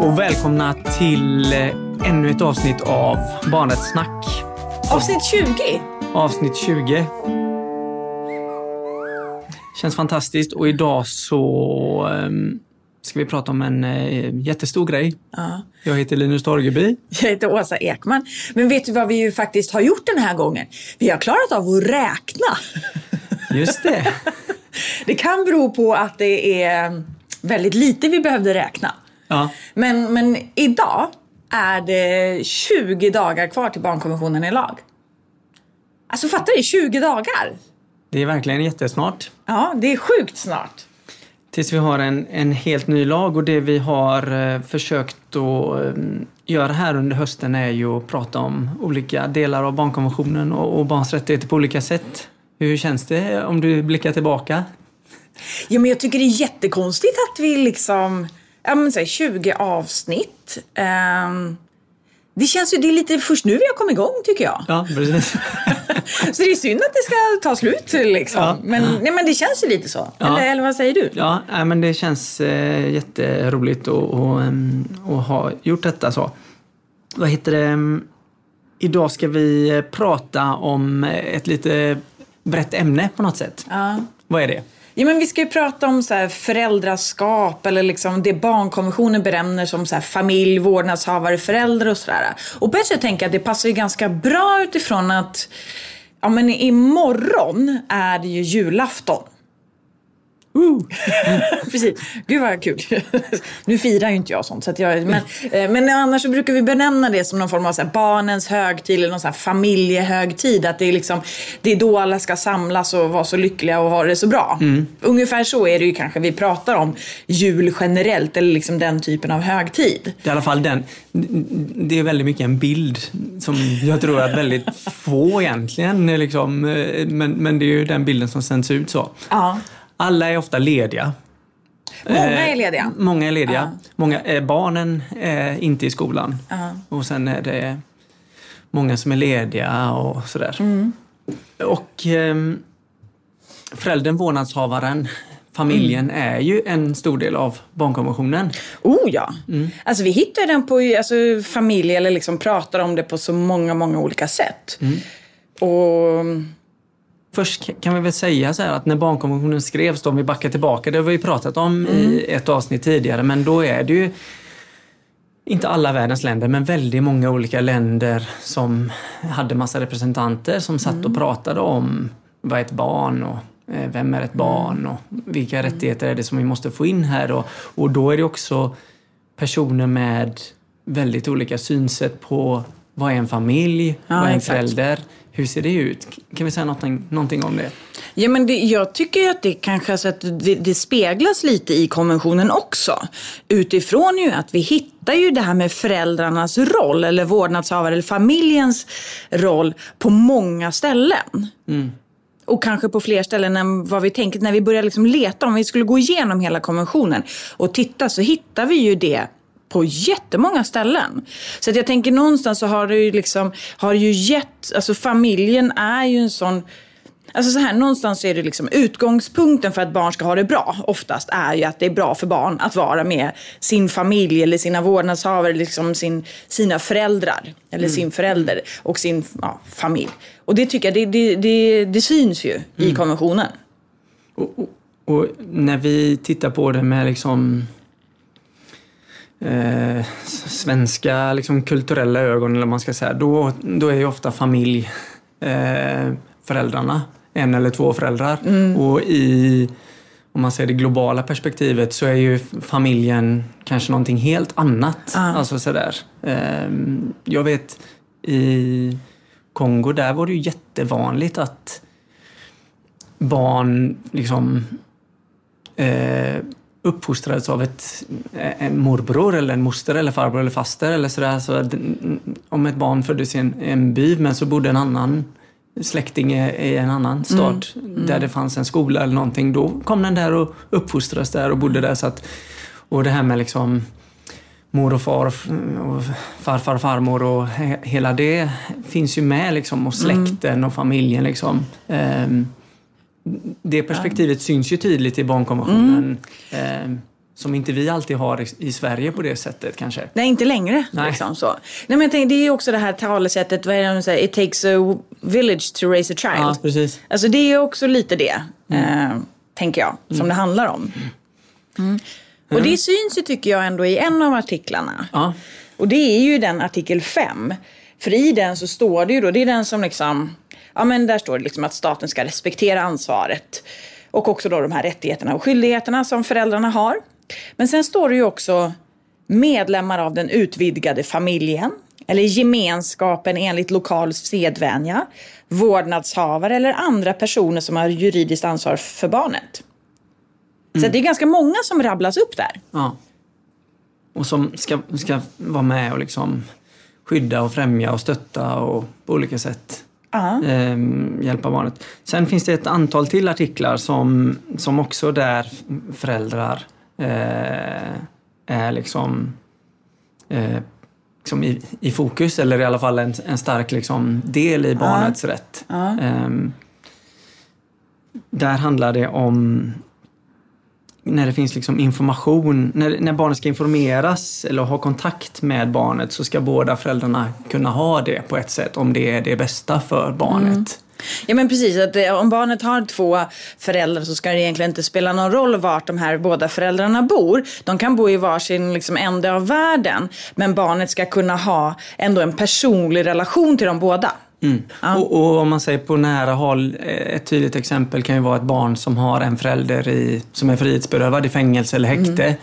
och välkomna till eh, ännu ett avsnitt av Barnrättssnack. Avsnitt 20. Avsnitt 20. Känns fantastiskt och idag så um, ska vi prata om en uh, jättestor grej. Ja. Jag heter Linus Torgeby. Jag heter Åsa Ekman. Men vet du vad vi ju faktiskt har gjort den här gången? Vi har klarat av att räkna. Just det. det kan bero på att det är väldigt lite vi behövde räkna. Ja. Men, men idag är det 20 dagar kvar till barnkonventionen i lag. Alltså fattar du? 20 dagar! Det är verkligen jättesnart. Ja, det är sjukt snart. Tills vi har en, en helt ny lag och det vi har eh, försökt att eh, göra här under hösten är ju att prata om olika delar av barnkonventionen och, och barns rättigheter på olika sätt. Hur känns det om du blickar tillbaka? Ja, men jag tycker det är jättekonstigt att vi liksom, ja men så här, 20 avsnitt. Ehm, det känns ju, det är lite först nu vi har kommit igång tycker jag. Ja, precis. Så det är synd att det ska ta slut liksom. Ja. Men, nej, men det känns ju lite så. Ja. Eller, eller vad säger du? Ja, nej, men det känns eh, jätteroligt att, och, ehm, ha gjort detta så. Vad heter det? mm, Idag ska vi eh, prata om ett lite brett ämne på något sätt. Ja. Vad är det? Ja, men vi ska ju prata om så här föräldraskap eller liksom det barnkonventionen benämner som så här familj, vårdnadshavare, föräldrar och sådär. Och på ett sätt tänker jag att det passar ju ganska bra utifrån att ja, men imorgon är det ju julafton. Woo! Precis. Gud vad kul. nu firar ju inte jag sånt. Så att jag, men, eh, men annars så brukar vi benämna det som någon form av så här barnens högtid eller någon så här familjehögtid. Att det är, liksom, det är då alla ska samlas och vara så lyckliga och ha det så bra. Ungefär så är det ju kanske vi pratar om jul generellt eller liksom den typen av högtid. Det är i alla fall den. Det är väldigt mycket en bild som jag tror att väldigt få egentligen liksom, eh, men, men det är ju den bilden som sänds ut så. Ja. Alla är ofta lediga. Många Eh, är lediga. Många är lediga. Många, eh, barnen är inte i skolan. Ja. Och sen är det många som är lediga och sådär. Mm. Och ehm, föräldern, vårdnadshavaren, familjen Mm. är ju en stor del av barnkonventionen. Oh ja. Alltså vi hittar den på alltså, familj eller liksom pratar om det på så många, många olika sätt. Och Först kan vi väl säga så här att när barnkonventionen skrevs, då, om vi backar tillbaka, det har vi pratat om i ett avsnitt tidigare, men då är det ju inte alla världens länder, men väldigt många olika länder som hade massa representanter som satt och pratade om vad är ett barn och eh, vem är ett barn och vilka rättigheter är det som vi måste få in här. Och, och då är det också personer med väldigt olika synsätt på vad är en familj, Ja, vad är en exakt. förälder, hur ser det ut? Kan vi säga någonting, någonting om det? Ja, men det, jag tycker att det kanske alltså att det, det speglas lite i konventionen också. Utifrån ju att vi hittar ju det här med föräldrarnas roll eller vårdnadshavare eller familjens roll på många ställen. Och kanske på fler ställen än vad vi tänker. När vi börjar liksom leta, om vi skulle gå igenom hela konventionen och titta så hittar vi ju det på jättemånga ställen. Så att jag tänker någonstans så har det ju liksom, har ju gett, alltså familjen är ju en sån Alltså så här, någonstans är det liksom utgångspunkten för att barn ska ha det bra oftast är ju att det är bra för barn att vara med sin familj eller sina vårdnadshavare, liksom sin, sina föräldrar eller sin förälder och sin ja, familj. Och det tycker jag, det, det, det, det syns ju i konventionen. Och, och, och när vi tittar på det med liksom eh, svenska liksom, kulturella ögon, eller man ska säga, då, då är ju ofta familj eh, föräldrarna. En eller två föräldrar. Och i, om man ser det globala perspektivet, så är ju familjen kanske någonting helt annat. Ja. Alltså sådär. Eh, jag vet i Kongo, där var det ju jättevanligt att barn liksom eh, uppfostrades av ett, en morbror eller en moster eller farbror eller faster eller sådär. Så att, mm, om ett barn föddes i en, en by men så bodde en annan släkting i, en annan stad där det fanns en skola eller någonting. Då kom den där och uppfostrades där och bodde där. Så att, och det här med liksom mor och far och farfar och farmor och he, hela det finns ju med liksom och släkten och familjen liksom. Ehm, det perspektivet syns ju tydligt i barnkonventionen. Ehm, som inte vi alltid har i, i Sverige på det sättet kanske. Nej, inte längre. Nej. Liksom så. Nej, men tänker, det är ju också det här talesättet, vad är det de säger? It takes a village to raise a child. Ja, precis. Alltså det är också lite det, eh, tänker jag, som det handlar om. Mm. Och det syns ju, tycker jag, ändå i en av artiklarna. Ja. Och det är ju den artikel 5. För i den så står det ju då, det är den som liksom, ja men där står det liksom att staten ska respektera ansvaret. Och också då de här rättigheterna och skyldigheterna som föräldrarna har. Men sen står det ju också medlemmar av den utvidgade familjen eller gemenskapen enligt lokal sedvänja, vårdnadshavare eller andra personer som har juridiskt ansvar för barnet. Så att det är ganska många som rabblas upp där. Ja. Och som ska, ska vara med och liksom skydda och främja och stötta och på olika sätt. Eh, hjälpa barnet. Sen finns det ett antal till artiklar som, som också där föräldrar eh, är liksom, eh, liksom i, i fokus eller i alla fall en, en stark liksom del i barnets rätt. Ehm, där handlar det om när det finns liksom information, när, när barnet ska informeras eller ha kontakt med barnet så ska båda föräldrarna kunna ha det på ett sätt om det är det bästa för barnet. Mm. Ja men precis, att eh, om barnet har två föräldrar så ska det egentligen inte spela någon roll vart de här båda föräldrarna bor. De kan bo i varsin liksom, ände av världen. Men barnet ska kunna ha ändå en personlig relation till de båda. Ja. Och, och om man säger på nära håll, eh, ett tydligt exempel kan ju vara ett barn som har en förälder i, som är frihetsberövad i fängelse eller häkte.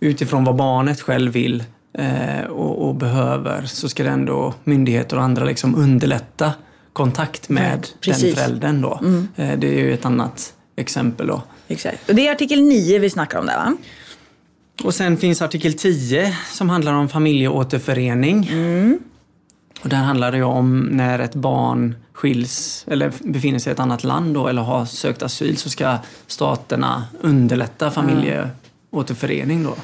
Utifrån vad barnet själv vill eh, och, och behöver så ska det ändå myndigheter och andra liksom underlätta kontakt med den precis. föräldern då. Eh, det är ju ett annat exempel då. Exakt. Och det är artikel 9 vi snackar om där va? Och sen finns artikel 10 som handlar om familjeåterförening. Och där handlar det ju om när ett barn skiljs eller befinner sig i ett annat land då, eller har sökt asyl så ska staterna underlätta familjeåterförening då.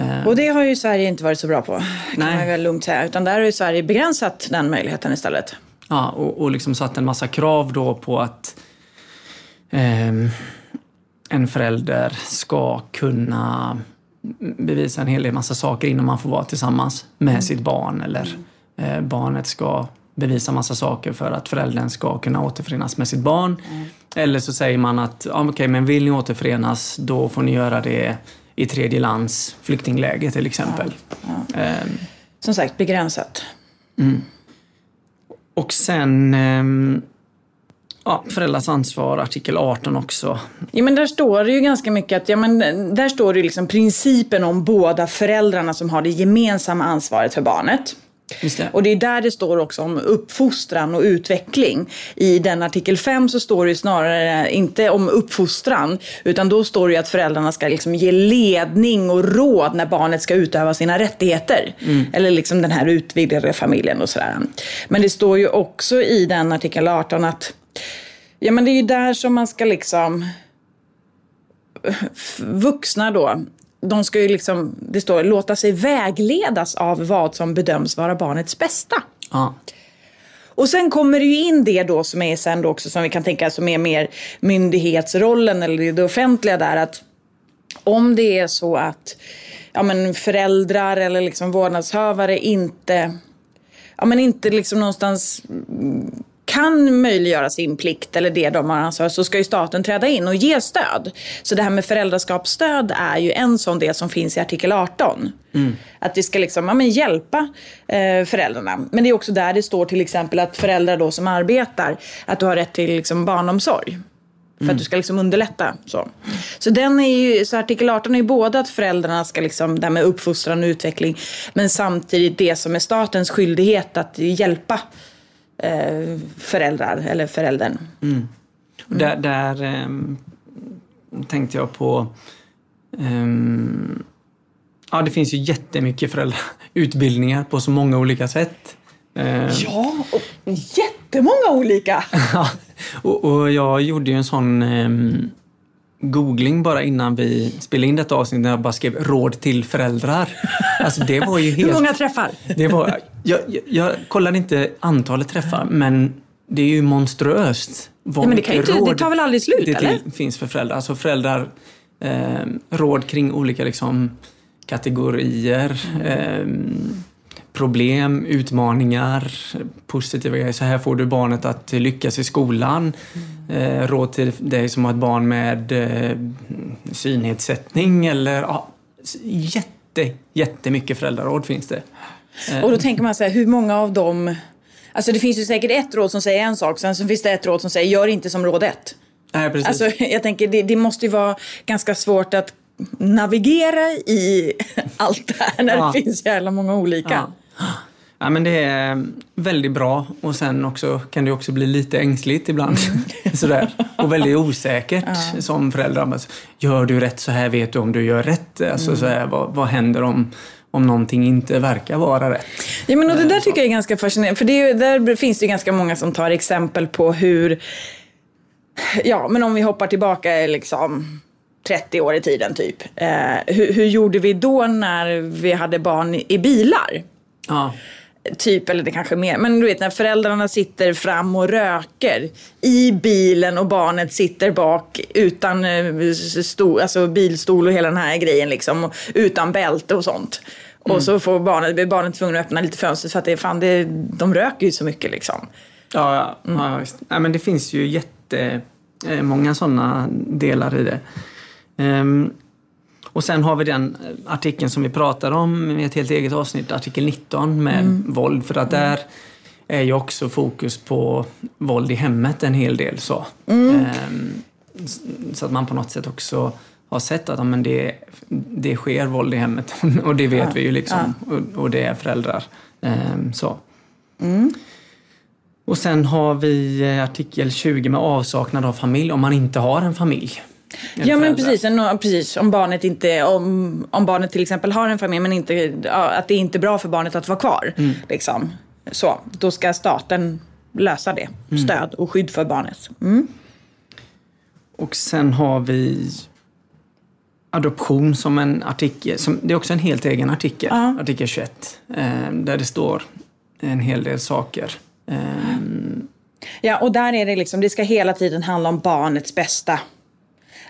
Eh, Och det har ju Sverige inte varit så bra på. Kan Nej. man väl lugnt säga. Utan där har ju Sverige begränsat den möjligheten istället. Ja, och, och liksom satt en massa krav då på att ehm, en förälder ska kunna bevisa en hel del massa saker innan man får vara tillsammans med sitt barn. Eller eh, barnet ska bevisa massa saker för att föräldern ska kunna återförenas med sitt barn. Eller så säger man att ja, okej, men vill ni återförenas då får ni göra det i tredje lands flyktingläger till exempel. Ehm, Som sagt, begränsat. Och sen ehm, ja, föräldrars ansvar, artikel 18 också. Ja, men där står det ju ganska mycket att, ja, men där står det liksom principen om båda föräldrarna som har det gemensamma ansvaret för barnet. Det. Och det är där det står också om uppfostran och utveckling. I den artikel 5 så står det ju snarare inte om uppfostran, utan då står det ju att föräldrarna ska liksom ge ledning och råd när barnet ska utöva sina rättigheter. Eller liksom den här utvidgade familjen och sådär. Men det står ju också i den artikel 18 att Ja men det är ju där som man ska liksom vuxna då, de ska ju liksom, det står låta sig vägledas av vad som bedöms vara barnets bästa. Ja. Och sen kommer det ju in det då som är sen då också som vi kan tänka som är mer myndighetsrollen eller det offentliga där att om det är så att ja, men föräldrar eller liksom vårdnadshavare inte, ja, men inte liksom någonstans kan möjliggöra sin plikt eller det de har ansvar så ska ju staten träda in och ge stöd. Så det här med föräldraskapsstöd är ju en sån del som finns i artikel 18. Att det ska liksom, ja, men hjälpa eh, föräldrarna. Men det är också där det står till exempel att föräldrar då som arbetar, att du har rätt till liksom barnomsorg. För att du ska liksom underlätta. Så, så, den är ju, så artikel 18 är ju både att föräldrarna ska liksom, det här med uppfostran och utveckling, men samtidigt det som är statens skyldighet att hjälpa eh, föräldrar eller föräldern. Och Där, där ehm, tänkte jag på... ehm, ja, det finns ju jättemycket föräldrautbildningar på så många olika sätt. Ehm, Ja, och jättemånga olika. Och, och jag gjorde ju en sån ehm, googling bara innan vi spelade in detta avsnitt när jag bara skrev råd till föräldrar. Alltså det var ju helt... Hur många träffar? Det var, jag, jag, jag kollade inte antalet träffar, men det är ju monstruöst. vad Ja, men det kan inte- det tar väl aldrig slut, det eller? finns för föräldrar. Alltså föräldrar eh, råd kring olika liksom, kategorier, eh, problem, utmaningar, positiva grejer. Så här får du barnet att lyckas i skolan. Eh, råd till dig som har ett barn med eh, synnedsättning eller ja, jätte, jättemycket föräldraråd finns det. Och då tänker man så här, hur många av dem... Alltså det finns ju säkert ett råd som säger en sak, sen så finns det ett råd som säger gör inte som råd ett. Nej, precis. Alltså jag tänker det, det måste ju vara ganska svårt att navigera i allt det här när Ja. det finns jävla många olika. Ja. Ja, men det är väldigt bra och sen också kan det också bli lite ängsligt ibland. Sådär. Och väldigt osäkert som förälder. Men Gör du rätt så här vet du om du gör rätt. Alltså, så här, vad, vad händer om, om någonting inte verkar vara rätt? Ja, men och det där tycker jag är ganska fascinerande. För det är där finns det ju ganska många som tar exempel på hur... Ja, men om vi hoppar tillbaka liksom 30 år i tiden typ. Eh, hur, hur gjorde vi då när vi hade barn i bilar? Ja, Typ, eller det kanske är mer, men du vet när föräldrarna sitter fram och röker i bilen och barnet sitter bak utan eh, stol, alltså bilstol och hela den här grejen liksom. Och utan bälte och sånt. Och så får barnet, blir barnet tvungen att öppna lite fönster för att det, fan, det, de röker ju så mycket liksom. ja, ja, ja visst. Nej, men det finns ju jättemånga sådana delar i det. Ehm, och sen har vi den artikeln som vi pratade om i ett helt eget avsnitt, artikel 19 med våld. För att där är ju också fokus på våld i hemmet en hel del. Så, Ehm, s- så att man på något sätt också har sett att ja, men det, det sker våld i hemmet. och det vet vi ju liksom. Och, och det är föräldrar. Ehm, så. Och sen har vi eh, artikel 20 med avsaknad av familj om man inte har en familj. Ja men precis, en- precis. Om barnet inte, om, om barnet till exempel har en familj men inte, att det är inte är bra för barnet att vara kvar. Liksom. Så, då ska staten lösa det. Stöd och skydd för barnet. Mm. Och sen har vi adoption som en artikel. Som, det är också en helt egen artikel, Ja. artikel 21. Eh, där det står en hel del saker. Eh, Ja, och där är det liksom, det ska hela tiden handla om barnets bästa.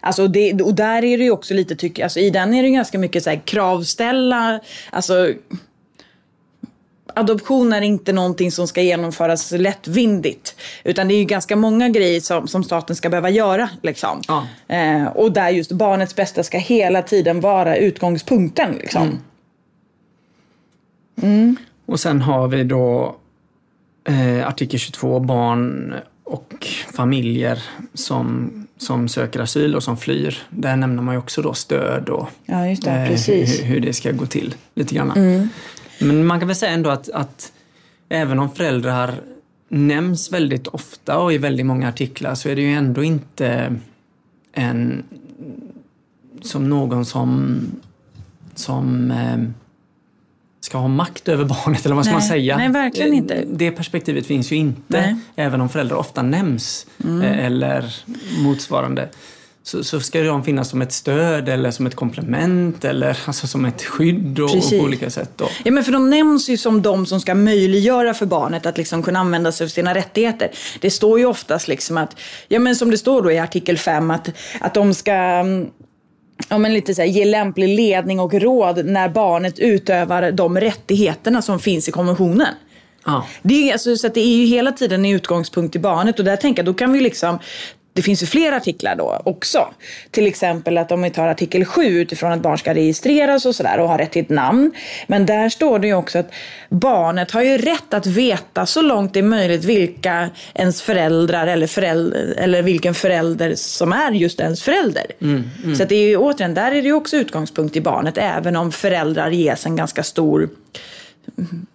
Alltså det, och där är det ju också lite, tycker alltså i den är det ganska mycket så här kravställa, alltså Adoption är inte någonting som ska genomföras lättvindigt. Utan det är ju ganska många grejer som, som staten ska behöva göra. Liksom. Ja. Eh, och där just barnets bästa ska hela tiden vara utgångspunkten. Liksom. och sen har vi då eh, artikel 22, barn och familjer som, som söker asyl och som flyr. Där nämner man ju också då stöd och Ja, det. eh, precis. hur, hur det ska gå till lite grann. Men man kan väl säga ändå att, att även om föräldrar nämns väldigt ofta och i väldigt många artiklar så är det ju ändå inte en som någon som, som eh, ska ha makt över barnet, eller vad ska Nej, man säga? nej, verkligen Eh, inte. Det perspektivet finns ju inte, Nej. Mm. även om föräldrar ofta nämns eh, eller motsvarande. Så, så ska de finnas som ett stöd eller som ett komplement eller alltså som ett skydd och, och på olika sätt. Då. Ja, men för de nämns ju som de som ska möjliggöra för barnet att liksom kunna använda sig av sina rättigheter. Det står ju oftast liksom att, ja men som det står då i artikel 5, att, att de ska mm, Ja, men lite så här, ge lämplig ledning och råd när barnet utövar de rättigheterna som finns i konventionen. Ja. Det är, alltså, så det är ju hela tiden en utgångspunkt i barnet och där tänker jag, då kan vi liksom det finns ju fler artiklar då också. Till exempel att om vi tar artikel 7 utifrån att barn ska registreras och sådär och ha rätt till ett namn. Men där står det ju också att barnet har ju rätt att veta så långt det är möjligt vilka ens föräldrar eller, föräldrar, eller vilken förälder som är just ens förälder. Så att det är ju återigen, där är det ju också utgångspunkt i barnet även om föräldrar ges en ganska stor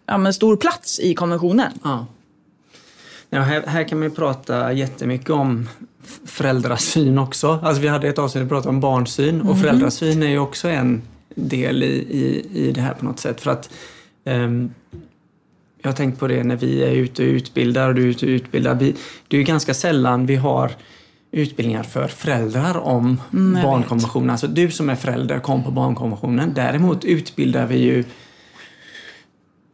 ja, men stor plats i konventionen. Ja. Ja, här, här kan man ju prata jättemycket om föräldrasyn också. Alltså vi hade ett avsnitt där vi pratade om barnsyn och föräldrasyn är ju också en del i, i, i det här på något sätt. För att ehm, Jag har tänkt på det när vi är ute och utbildar och du är ute och utbildar. Vi, det är ju ganska sällan vi har utbildningar för föräldrar om Mm, barnkonventionen. Alltså du som är förälder kom på barnkonventionen. Däremot utbildar vi ju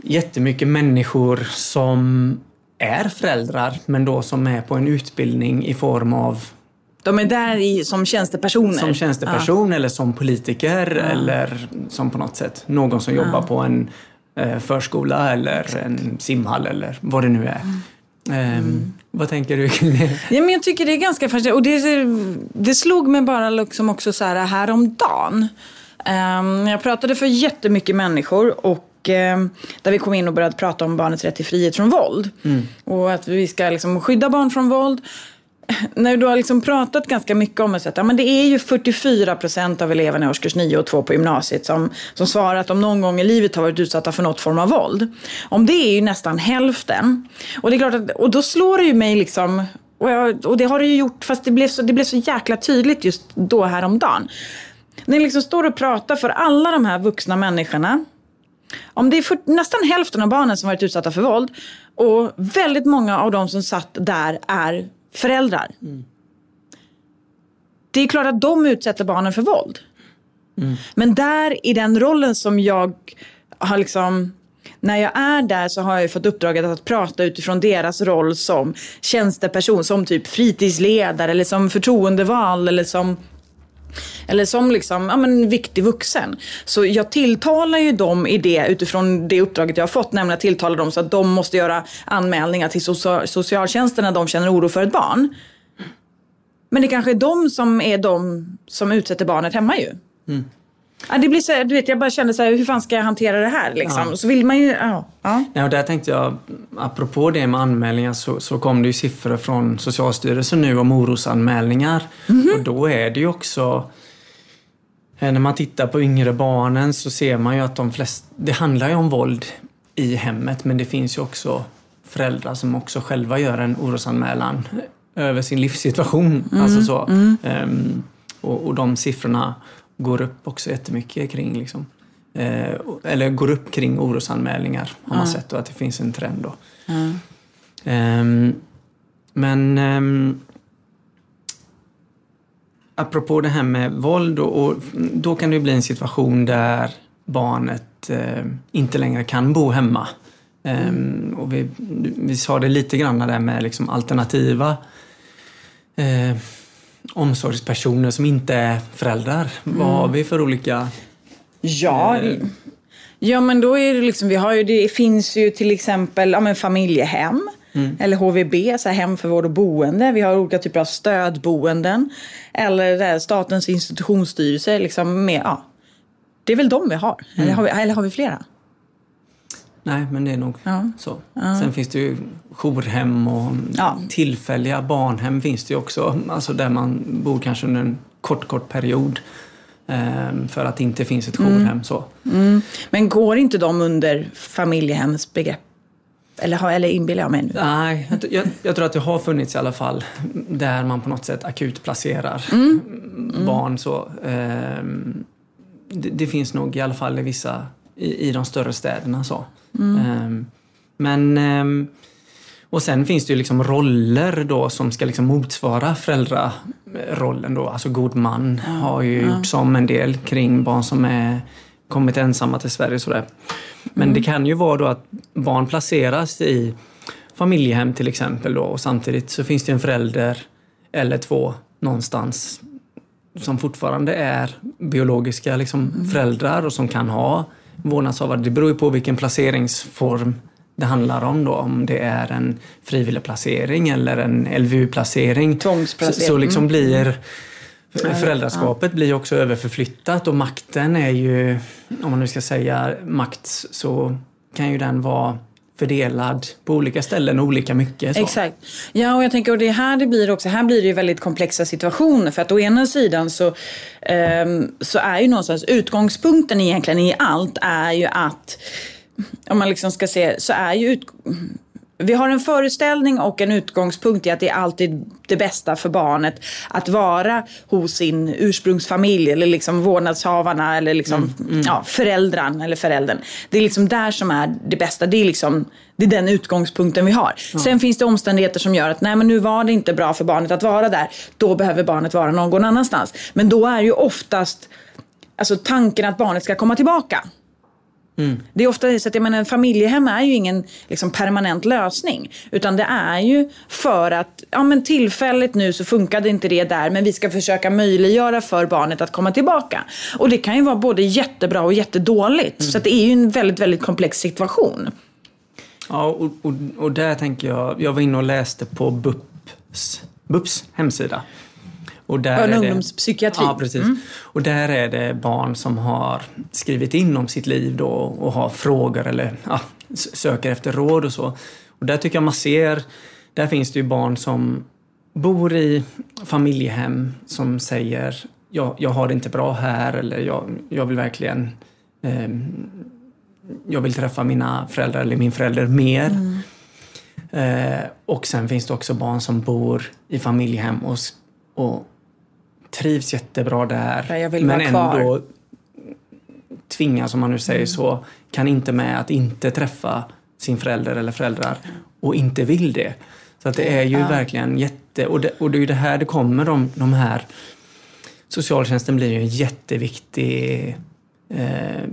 jättemycket människor som är föräldrar men då som är på en utbildning i form av De är där i, som tjänstepersoner. Som tjänsteperson ja. eller som politiker ja. eller som på något sätt någon som jobbar på en eh, förskola eller Exakt. en simhall eller vad det nu är. Mm. Mm. Vad tänker du kring det? Ja, men jag tycker det är ganska fascinerande. Och det, det slog mig bara liksom också så här häromdagen. Um, jag pratade för jättemycket människor och um, där vi kom in och började prata om barnets rätt till frihet från våld. Mm. Och att vi ska liksom skydda barn från våld när du har liksom pratat ganska mycket om det, ja, men det är ju 44 procent av eleverna i årskurs 9 och 2 på gymnasiet som, som svarar att de någon gång i livet har varit utsatta för något form av våld. Om det är ju nästan hälften. Och, det är klart att, och då slår det ju mig liksom, och, jag, och det har det ju gjort, fast det blev, så, det blev så jäkla tydligt just då häromdagen. När jag liksom står och pratar för alla de här vuxna människorna om det är för, nästan hälften av barnen som varit utsatta för våld och väldigt många av de som satt där är föräldrar. Mm. Det är klart att de utsätter barnen för våld. Mm. Men där i den rollen som jag har liksom när jag är där så har jag fått uppdraget att prata utifrån deras roll som tjänsteperson, som typ fritidsledare eller som förtroendevald eller som eller som liksom, ja, men, viktig vuxen. Så jag tilltalar ju dem i det utifrån det uppdraget jag har fått, nämligen att tilltala dem så att de måste göra anmälningar till socialtjänsten när de känner oro för ett barn. Men det kanske är de som är de som utsätter barnet hemma ju. Mm. Ja, det blir så, du vet, jag bara kände så här, hur fan ska jag hantera det här? Liksom? Ja. Så vill man ju, ja. ja. ja och där tänkte jag, apropå det med anmälningar så, så kom det ju siffror från Socialstyrelsen nu om orosanmälningar. Mm -hmm. Och då är det ju också Eh, när man tittar på yngre barnen så ser man ju att de flesta, det handlar ju om våld i hemmet men det finns ju också föräldrar som också själva gör en orosanmälan över sin livssituation. Mm, alltså så. Mm. Um, och, och de siffrorna går upp också jättemycket kring liksom, eh, eller går upp kring orosanmälningar har man sett och att det finns en trend då. Um, men um, apropå det här med våld och, och då kan det bli en situation där barnet eh, inte längre kan bo hemma. Mm. och vi, vi sa det lite grann där med liksom alternativa eh, omsorgspersoner som inte är föräldrar. Mm. Vad har vi för olika... Ja, eh, ja men då är det liksom, vi har ju, det finns ju till exempel ja, men familjehem. Mm. Eller HVB, så här hem för vård och boende. Vi har olika typer av stödboenden. Eller där, Statens institutionsstyrelse. Liksom med, ja, det är väl de vi har. Mm. Eller, har vi, eller har vi flera? Nej, men det är nog ja. så. Ja. Sen finns det ju jourhem och ja. tillfälliga barnhem finns det ju också. Alltså där man bor kanske under en kort, kort period. Ehm, för att det inte finns ett jourhem. Mm. Så. Mm. Men går inte de under familjehemsbegrepp? Eller, eller inbillar jag mig nu? Nej, jag, jag, tror att det har funnits i alla fall där man på något sätt akut placerar mm. Mm. barn. Så, eh, det, det, finns nog i alla fall i vissa, i, i de större städerna. så. Mm. Eh, men, eh, och sen finns det ju liksom roller då som ska liksom motsvara föräldrarollen. Då. Alltså god man har ju ja. gjort som en del kring barn som är kommit ensamma till Sverige. Sådär. Men mm. det kan ju vara då att barn placeras i familjehem till exempel då, och samtidigt så finns det en förälder eller två någonstans som fortfarande är biologiska liksom, mm. föräldrar och som kan ha vårdnadshavare. Det beror ju på vilken placeringsform det handlar om då. Om det är en frivillig placering eller en LVU-placering. Så, så liksom mm. blir Föräldraskapet ja. blir också överförflyttat och makten är ju, om man nu ska säga makt, så kan ju den vara fördelad på olika ställen olika mycket. Så. Exakt. Ja, och jag tänker, och det här det blir också, här blir det ju väldigt komplexa situationer. För att å ena sidan så, um, så är ju någonstans utgångspunkten egentligen i allt är ju att om man liksom ska se, så är ju ut, vi har en föreställning och en utgångspunkt i att det är alltid det bästa för barnet att vara hos sin ursprungsfamilj eller liksom vårdnadshavarna eller liksom, mm, mm. Ja, föräldern eller föräldern. Det är liksom där som är det bästa. Det är, liksom, det är den utgångspunkten vi har. Ja. Sen finns det omständigheter som gör att nej men nu var det inte bra för barnet att vara där. Då behöver barnet vara någon annanstans. Men då är ju oftast alltså, tanken att barnet ska komma tillbaka. Mm. Det är ofta så att jag menar, familjehem är ju ingen liksom, permanent lösning. Utan det är ju för att ja, men tillfälligt nu så funkade inte det där men vi ska försöka möjliggöra för barnet att komma tillbaka. Och det kan ju vara både jättebra och jättedåligt. Mm. Så det är ju en väldigt, väldigt komplex situation. Ja, och, och, och där tänker jag, jag var inne och läste på BUPs, BUPs hemsida. Och där Barn och ungdomspsykiatri. Ja, precis. Mm. Och där är det barn som har skrivit in om sitt liv då och har frågor eller ja, söker efter råd och så. Och där tycker jag man ser, där finns det ju barn som bor i familjehem som säger jag, jag har det inte bra här eller jag, jag vill verkligen eh, jag vill träffa mina föräldrar eller min förälder mer. Mm. Eh, och sen finns det också barn som bor i familjehem och, och trivs jättebra där. men ändå tvingas, om man nu säger mm. så, kan inte med att inte träffa sin förälder eller föräldrar och inte vill det. Så att det är ju ja. verkligen jätte... Och det, och det är ju det här det kommer, de, de här... Socialtjänsten blir ju en jätteviktig eh,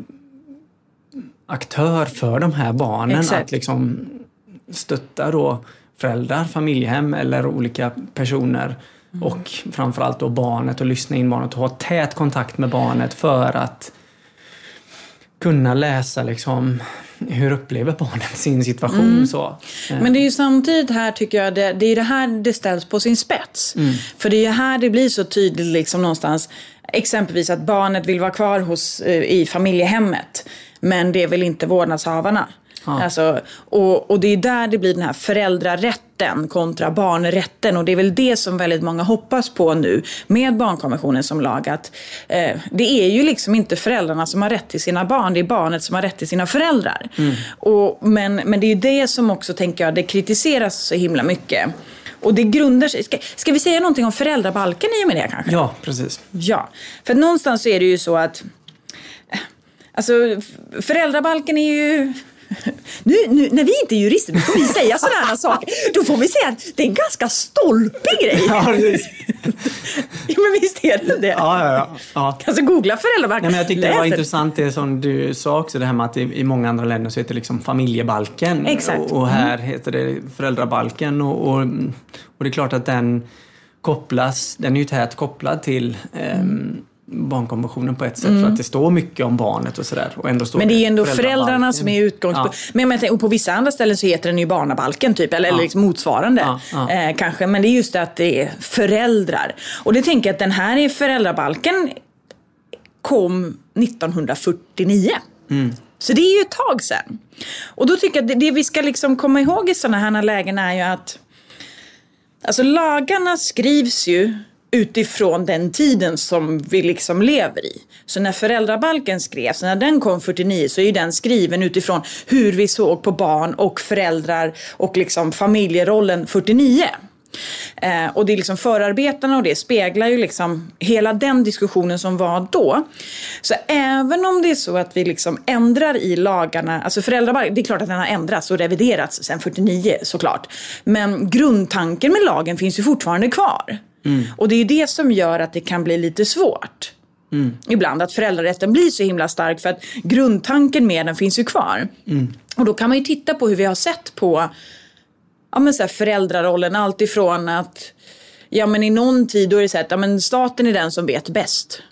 aktör för de här barnen. Exakt. Att liksom stötta då föräldrar, familjehem eller olika personer Mm. Och framförallt då barnet och lyssna in barnet och ha tät kontakt med barnet för att kunna läsa liksom hur upplever barnet sin situation. Mm. Så. Men det är ju samtidigt här tycker jag, det, det är det här det ställs på sin spets. Mm. För det är ju här det blir så tydligt liksom någonstans, exempelvis att barnet vill vara kvar hos, eh, i familjehemmet. Men det vill inte vårdnadshavarna. Ja. Alltså, och, och det är där det blir den här föräldrarätten kontra barnrätten. Och det är väl det som väldigt många hoppas på nu med barnkonventionen som lag. Att, eh, det är ju liksom inte föräldrarna som har rätt till sina barn, det är barnet som har rätt till sina föräldrar. Mm. Och, men, men det är ju det som också, tänker jag, det kritiseras så himla mycket. Och det grundar sig... Ska, ska vi säga någonting om föräldrabalken i och med det kanske? Ja, precis. Ja, för någonstans så är det ju så att Alltså, föräldrabalken är ju nu, nu, när vi inte är jurister, då får vi säga sådana här saker. Då får vi säga att det är en ganska stolpig grej. Ja, ja men visst är det det? Ja, ja, ja. ja. Alltså googla föräldrabalken. Nej, men jag tyckte det var intressant det som du sa också, det här med att i, i många andra länder så heter det liksom familjebalken. Exakt. Och, och här mm. heter det föräldrabalken. Och, och, och, det är klart att den kopplas, den är ju tätt kopplad till um, barnkonventionen på ett sätt mm. för att det står mycket om barnet och sådär. Men det är ändå föräldrarna som är utgångspunkt. Ja. Men, men och på vissa andra ställen så heter den ju barnabalken typ, eller, ja. eller liksom motsvarande. Ja. Eh, kanske. Men det är just det att det är föräldrar. Och det tänker jag att den här är föräldrabalken kom 1949. Mm. Så det är ju ett tag sedan. Och då tycker jag att det, det vi ska liksom komma ihåg i sådana här lägen är ju att Alltså lagarna skrivs ju utifrån den tiden som vi liksom lever i. Så när föräldrabalken skrevs, när den kom 49, så är ju den skriven utifrån hur vi såg på barn och föräldrar och liksom familjerollen 49. Eh, och det är liksom förarbetena och det speglar ju liksom hela den diskussionen som var då. Så även om det är så att vi liksom ändrar i lagarna, alltså föräldrabalken, det är klart att den har ändrats och reviderats sedan 49 såklart. Men grundtanken med lagen finns ju fortfarande kvar. Mm. Och det är det som gör att det kan bli lite svårt. Mm. Ibland att föräldrarätten blir så himla stark för att grundtanken med den finns ju kvar. Mm. Och då kan man ju titta på hur vi har sett på ja, men så här föräldrarollen. Alltifrån att ja, men i någon tid då är det så att ja, men staten är den som vet bäst.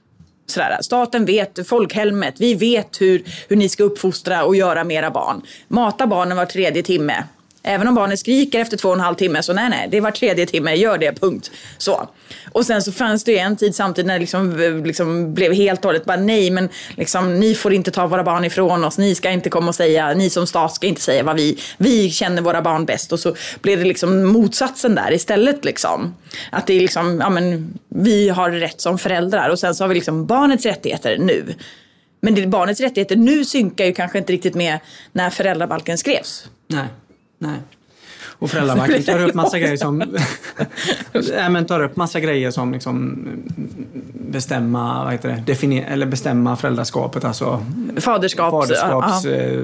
Sådär. Staten vet, folkhemmet, vi vet hur, hur ni ska uppfostra och göra mera barn. Mata barnen var tredje timme. Även om barnet skriker efter två och en halv timme så nej, nej, det är var tredje timme, gör det, punkt. Så. Och sen så fanns det ju en tid samtidigt när det liksom, liksom blev helt och hållet bara nej, men liksom, ni får inte ta våra barn ifrån oss, ni ska inte komma och säga, ni som stat ska inte säga vad vi, vi känner våra barn bäst. Och så blev det liksom motsatsen där istället liksom. Att det är liksom, ja men vi har rätt som föräldrar och sen så har vi liksom barnets rättigheter nu. Men det, barnets rättigheter nu synkar ju kanske inte riktigt med när föräldrabalken skrevs. Nej. Nej. Och föräldrabalken tar upp massa grejer som nej, men tar upp massa grejer som liksom bestämma, vad heter det, definier, eller bestämma föräldraskapet, alltså faderskaps, faderskaps ja. eh,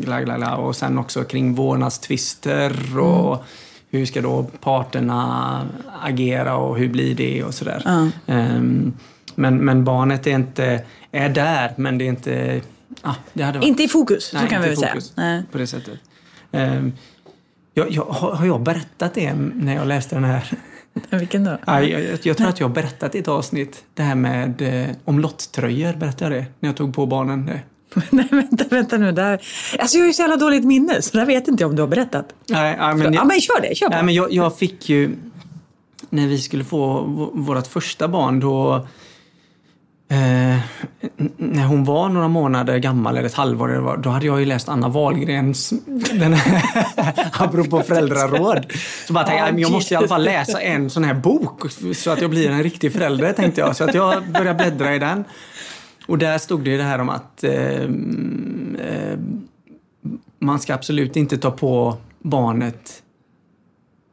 gla, och sen också kring vårdnadstvister och mm. hur ska då parterna agera och hur blir det och sådär. Ja. Um, men, men barnet är inte, är där men det är inte varit. Inte i fokus, Nej, så kan vi väl säga. Nej. På det sättet. Ehm, jag, jag, har, jag berättat det när jag läste den här? Vilken då? Nej, jag, jag, jag tror att jag har berättat i ett avsnitt. Det här med eh, om lottröjor, berättade jag det? När jag tog på barnen det. Nej, vänta, vänta nu. Där. Alltså, jag har ju så jävla dåligt minne, så där vet inte jag om du har berättat. Nej, nej, men, Ja, men kör det. Kör nej, men jag, jag fick ju... När vi skulle få vårt första barn då... När hon var några månader gammal, eller ett halvår, då hade jag ju läst Anna Wahlgrens, den här, apropå föräldraråd. Så bara tänkte jag, jag måste i alla fall läsa en sån här bok så att jag blir en riktig förälder, tänkte jag. Så att jag började bläddra i den. Och där stod det ju det här om att eh, eh, man ska absolut inte ta på barnet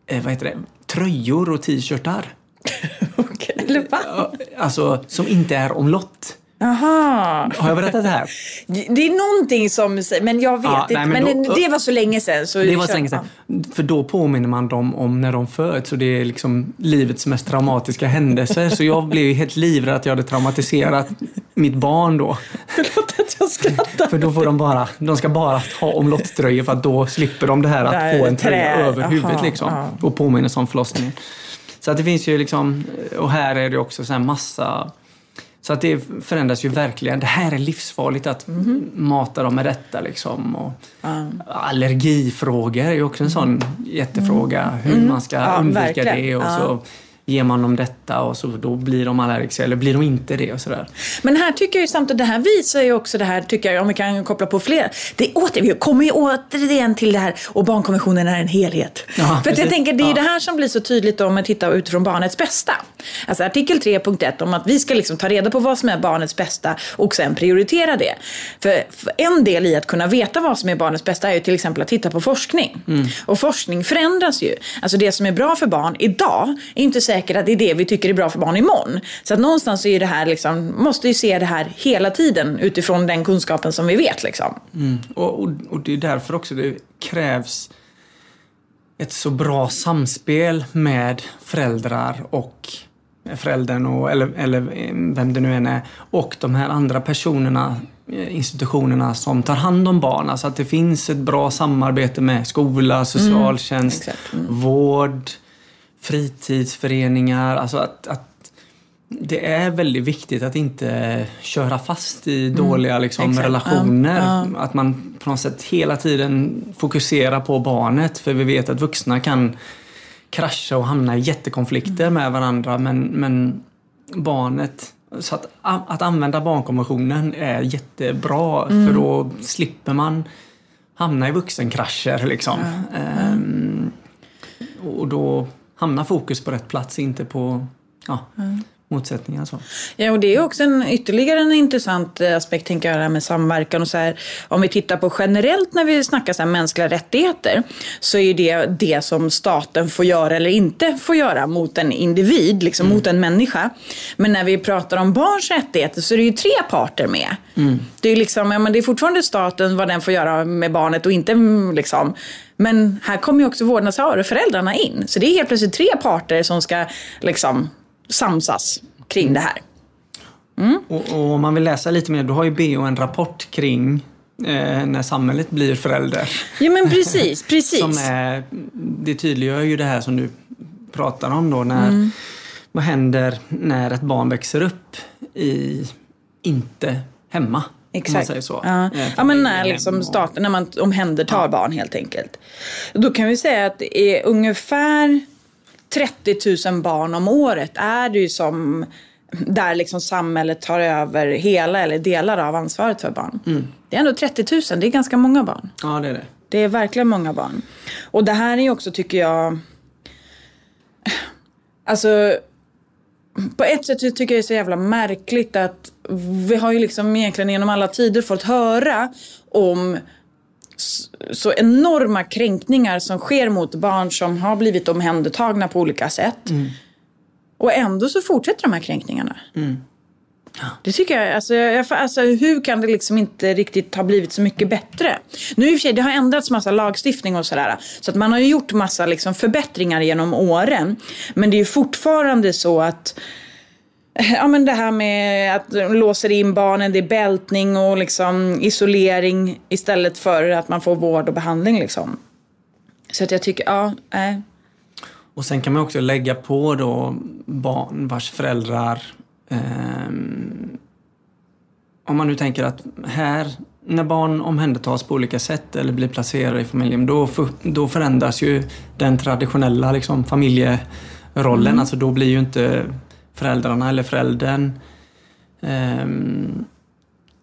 eh, vad heter det? tröjor och t-shirtar. Okej, Eller va? Alltså, som inte är omlott. Jaha. Har jag berättat det här? Det är någonting som... Men jag vet Ja, inte. nej, men men då- det var så länge sedan. Så Det var så länge sedan. För då påminner man dem om när de föds och det är liksom livets mest traumatiska händelser. Så jag blev ju helt livrädd att jag hade traumatiserat mitt barn då. Förlåt att jag skrattar. För då får de bara, de ska bara ha omlottströjor för att då slipper de det här att Där, få en tröja trä. över Aha, huvudet liksom. ja. Och påminner om förlossningen. Så att det finns ju liksom, och här är det också så här massa så att det förändras ju verkligen. Det här är livsfarligt att Mhm. mata dem med detta liksom. Och Allergifrågor är ju också en sån jättefråga. Hur man ska Mm. Ja, undvika verkligen. det och Ja. så ger man dem detta och så då blir de allergiska eller blir de inte det och sådär. Men här tycker jag ju samtidigt, det här visar ju också det här, tycker jag, om vi kan koppla på fler. Det åter, vi kommer ju återigen till det här, och barnkonventionen är en helhet. Ja, För jag tänker, det är ju Ja. det här som blir så tydligt om man tittar utifrån barnets bästa. Alltså artikel 3.1 om att vi ska liksom ta reda på vad som är barnets bästa och sen prioritera det. För, för en del i att kunna veta vad som är barnets bästa är ju till exempel att titta på forskning. Mm. Och forskning förändras ju. Alltså det som är bra för barn idag är inte säkert att det är det vi tycker är bra för barn imorgon. Så att någonstans är det här liksom, måste ju se det här hela tiden utifrån den kunskapen som vi vet liksom. Och, och, och det är därför också det krävs ett så bra samspel med föräldrar och föräldern och, eller, eller vem det nu än är och de här andra personerna, eh, institutionerna som tar hand om barn. Alltså att det finns ett bra samarbete med skola, socialtjänst, exakt. vård, fritidsföreningar. Alltså att, att det är väldigt viktigt att inte köra fast i dåliga liksom, exakt. relationer. Ja, Att man på något sätt hela tiden fokuserar på barnet. För vi vet att vuxna kan krascha och hamna i jättekonflikter med varandra. Men, men barnet, så att, att använda barnkonventionen är jättebra. För då slipper man hamna i vuxenkrascher. Liksom. Ehm, och då hamnar fokus på rätt plats, inte på ja, motsättningar. Så. Ja, och det är också en, ytterligare en intressant eh, aspekt, tänker jag, det här med samverkan och så här. Om vi tittar på generellt när vi snackar så här mänskliga rättigheter, så är det det som staten får göra eller inte får göra mot en individ, liksom mot en människa. Men när vi pratar om barns rättigheter så är det ju tre parter med. Det, är liksom, ja, men det är fortfarande staten vad den får göra med barnet och inte mm, liksom. Men här kommer ju också vårdnadshavare och föräldrarna in. Så det är helt plötsligt tre parter som ska liksom samsas kring det här. Och, och om man vill läsa lite mer, då har ju BO en rapport kring eh, när samhället blir förälder. Ja men precis, precis. Som är, det tydliggör ju det här som du pratar om då. När, Vad händer när ett barn växer upp i, inte hemma? Om man Exakt. säger så. Ja. Eh, ja, men när liksom staten, när man omhändertar barn helt enkelt. Då kan vi säga att det är ungefär 30 000 barn om året är det ju som där liksom samhället tar över hela eller delar av ansvaret för barn. Mm. Det är ändå 30 000, det är ganska många barn. Ja, det är det. Det är verkligen många barn. Och det här är också, tycker jag... Alltså, på ett sätt tycker jag det är så jävla märkligt att vi har ju liksom egentligen genom alla tider fått höra om så enorma kränkningar som sker mot barn som har blivit omhändertagna på olika sätt. Och ändå så fortsätter de här kränkningarna. Det tycker jag, alltså, jag, alltså hur kan det liksom inte riktigt ha blivit så mycket bättre? Nu i och för sig, det har ändrats massa lagstiftning och sådär. Så att man har ju gjort massa liksom förbättringar genom åren. Men det är ju fortfarande så att Ja men det här med att de låser in barnen, det är bältning och liksom isolering istället för att man får vård och behandling liksom. Så att jag tycker, ja, nej. Och sen kan man också lägga på då barn vars föräldrar ehm, om man nu tänker att här, när barn omhändertas på olika sätt eller blir placerade i familjen, då, för, då förändras ju den traditionella liksom, familjerollen. Mm. Alltså då blir ju inte föräldrarna eller föräldern ehm,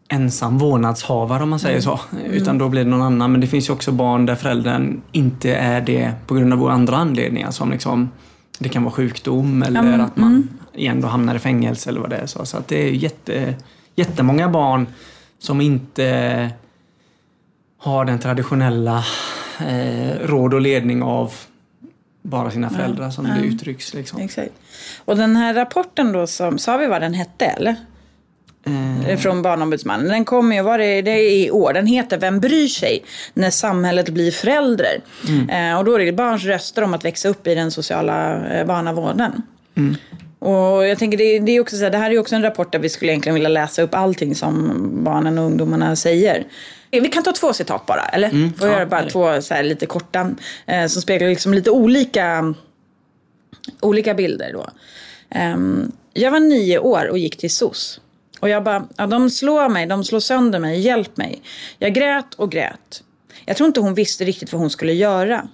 ensam vårdnadshavare om man säger så. Mm. Utan då blir det någon annan. Men det finns ju också barn där föräldern inte är det på grund av andra anledningar. Som liksom, det kan vara sjukdom eller mm. att man igen då hamnar i fängelse eller vad det är. Så, så att det är jätte, jättemånga barn som inte har den traditionella eh, råd och ledning av bara sina föräldrar som det uttrycks. Liksom. Exakt. Och den här rapporten då, som, sa vi vad den hette eller? Eh. Från Barnombudsmannen. Den kommer ju, var det, det är i år. Den heter Vem bryr sig? När samhället blir förälder. Mm. Eh, och då är det barns röster om att växa upp i den sociala eh, barnavården. Och jag tänker det, det, är också så här, det här är också en rapport där vi skulle egentligen vilja läsa upp allting som barnen och ungdomarna säger. Vi kan ta två citat bara, eller? Mm, Får ja, göra bara två så här, lite korta eh, som speglar liksom lite olika, olika bilder då. Um, jag var nio år och gick till SOS. Och jag bara, ja, de slår mig, de slår sönder mig, hjälp mig. Jag grät och grät. Jag tror inte hon visste riktigt vad hon skulle göra.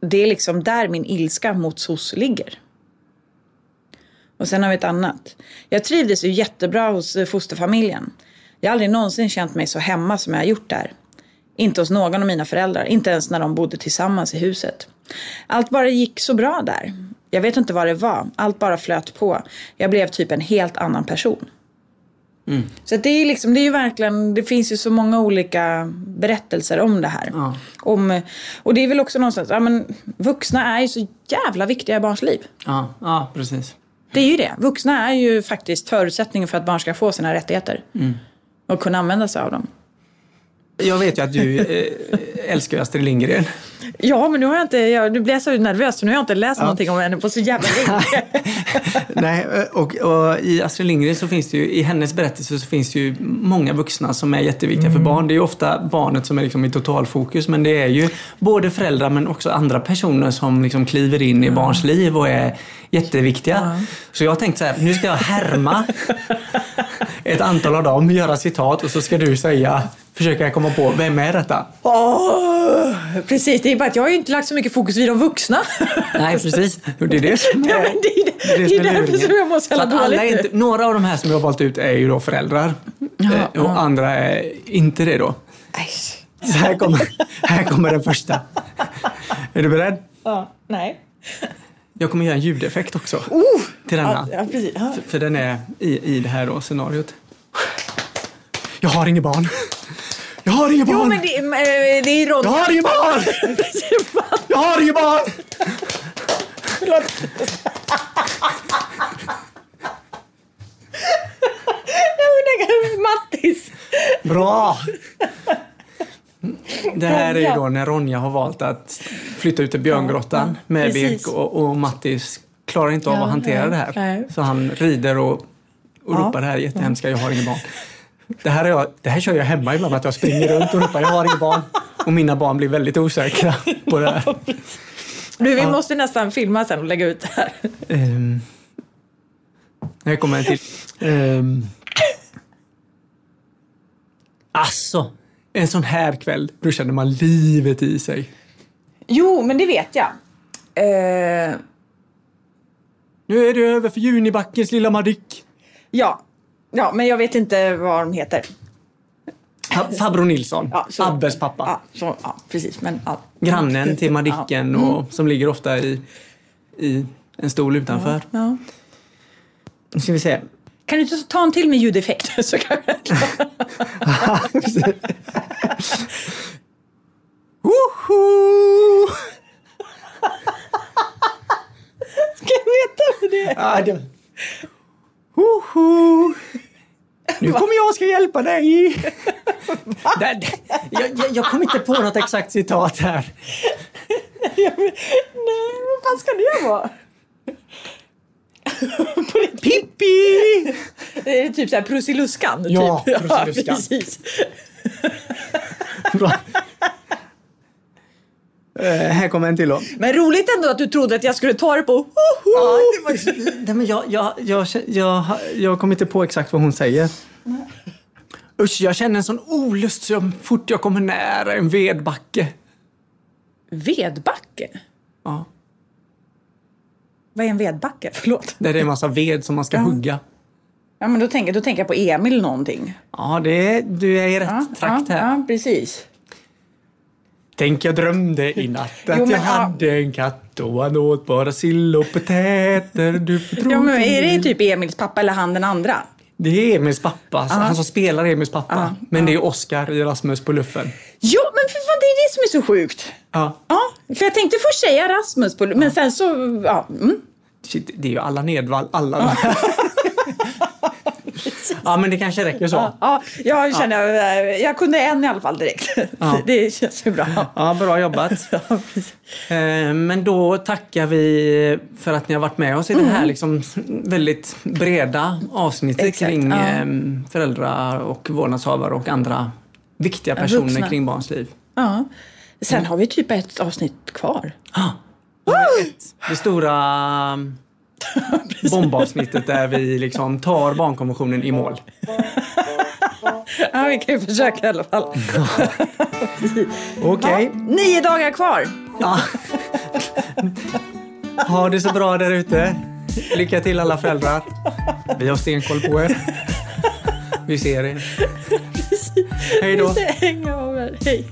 Det är liksom där min ilska mot SOS ligger. Och sen har vi ett annat. Jag trivdes ju jättebra hos eh, fosterfamiljen. Jag har aldrig någonsin känt mig så hemma som jag har gjort där. Inte hos någon av mina föräldrar, inte ens när de bodde tillsammans i huset. Allt bara gick så bra där. Jag vet inte vad det var. Allt bara flöt på. Jag blev typ en helt annan person. Mm. Så det är, liksom, det är ju verkligen, det finns ju så många olika berättelser om det här. Ja. Om, och det är väl också någonstans, ja men vuxna är ju så jävla viktiga i barns liv. Ja, ja precis. Det är ju det. Vuxna är ju faktiskt förutsättningen för att barn ska få sina rättigheter. Mm. Och kunna använda sig av dem. Jag vet ju att du eh, älskar Astrid Lindgren. Ja, men nu har jag inte, jag, nu blir jag så nervös för nu har jag inte läst ja. någonting om henne på så jävla länge. Nej, och, och, i Astrid Lindgren så finns det ju, i hennes berättelse så finns det ju många vuxna som är jätteviktiga mm. för barn. Det är ju ofta barnet som är liksom i totalfokus, men det är ju både föräldrar men också andra personer som liksom kliver in i mm. barns liv och är jätteviktiga. Mm. Så jag har tänkt så här, nu ska jag härma ett antal av dem, göra citat och så ska du säga försöker jag komma på, vem är detta? Oh, precis, det är bara att jag har ju inte lagt så mycket fokus vid de vuxna. Nej, precis. Det är det som är, ja, det är, det, det är, det är därför som jag mår så jävla dåligt. Inte, några av de här som jag har valt ut är ju då föräldrar. Ja, eh, och ja. andra är inte det då. Så här kommer, här kommer den första. Är du beredd? Ja. Nej. Jag kommer göra en ljudeffekt också. Oh, till denna. Ja, precis. Ja. För, för, den är i, i det här då, scenariot. Jag har inget barn. Jag har inget barn! Jo, men det, äh, det är Ronja. Jag har inget barn! Jag har inget barn! Mattis! Bra! Det här är ju då när Ronja har valt att flytta ut till björngrottan ja, med Birk och, och Mattis klarar inte av ja, att hantera ja, det här. Så han rider och, och ropar det här jättehemska, jag har inget barn. Det här, är jag, det här kör jag hemma ibland, att jag springer runt och ropar jag har inget barn. Och mina barn blir väldigt osäkra på det här. Du, vi ja. måste nästan filma sen och lägga ut det här. Um, här kommer en till. Um, alltså, en sån här kväll, då känner man livet i sig. Jo, men det vet jag. Uh... Nu är det över för Junibackens lilla Madick. Ja, Ja, men jag vet inte vad de heter. Farbror Nilsson, ja, så, Abbes pappa. Ja, så, ja, precis. Men, ja. Grannen till Madicken och, mm. som ligger ofta i, i en stol utanför. Ja, Nu ska vi se. Kan du inte ta en till med ljudeffekt? Så kan jag Ska jag veta vad det är? Det... Hoho. Nu kommer jag och ska hjälpa dig! jag, jag, jag kommer inte på något exakt citat här. nej, vad fan ska det vara? Pippi! Det är typ såhär Prussiluskan. Ja, typ. Prussiluskan. Ja, precis. Bra. Eh, här kommer en till då. Men roligt ändå att du trodde att jag skulle ta det på hoho. Ja, det var, nej, men jag, jag, jag, jag, jag kommer inte på exakt vad hon säger. Usch, jag känner en sån olust så fort jag kommer nära en vedbacke. Vedbacke? Ja, Vad är en vedbacke? Förlåt. där det är en massa ved som man ska hugga. Ja, men då tänker, då tänker jag på Emil någonting. Ja, det är, du är i rätt Ja, trakt ja, här. ja, precis. Tänk jag drömde i natt att Jo, men, jag ja. hade en katt och han åt bara sill och potäter. Du får Ja, men är det typ Emils pappa eller han den andra? Det är Emils pappa, han som spelar Emils pappa. Ja, Men det är Oscar i Rasmus på luffen. Ja, men för fan, det är det som är så sjukt. Ja. Ja, för jag tänkte först säga Rasmus, på, men sen så... Ja, mm. Shit, det är ju alla Nedvall, alla. ja, men det kanske räcker så. ja, ja, jag känner... eh, Jag kunde en i alla fall direkt. Ja. Det känns ju bra. Ja, bra jobbat. Eh, Men då tackar vi för att ni har varit med oss i det här liksom väldigt breda avsnittet Mm. Exakt, kring ja. eh, föräldrar och vårdnadshavare och andra viktiga personer vuxna. kring barns liv. Ja. Sen har vi typ ett avsnitt kvar. Det stora bombavsnittet där vi liksom tar barnkonventionen i mål. Ja, vi kan ju försöka i alla fall. Okej. Ja, nio dagar kvar. Ja. Ha det så bra där ute. Lycka till alla föräldrar. Vi har stenkoll på er. Vi ser er. Hej då. Vi ska hänga över. Hej.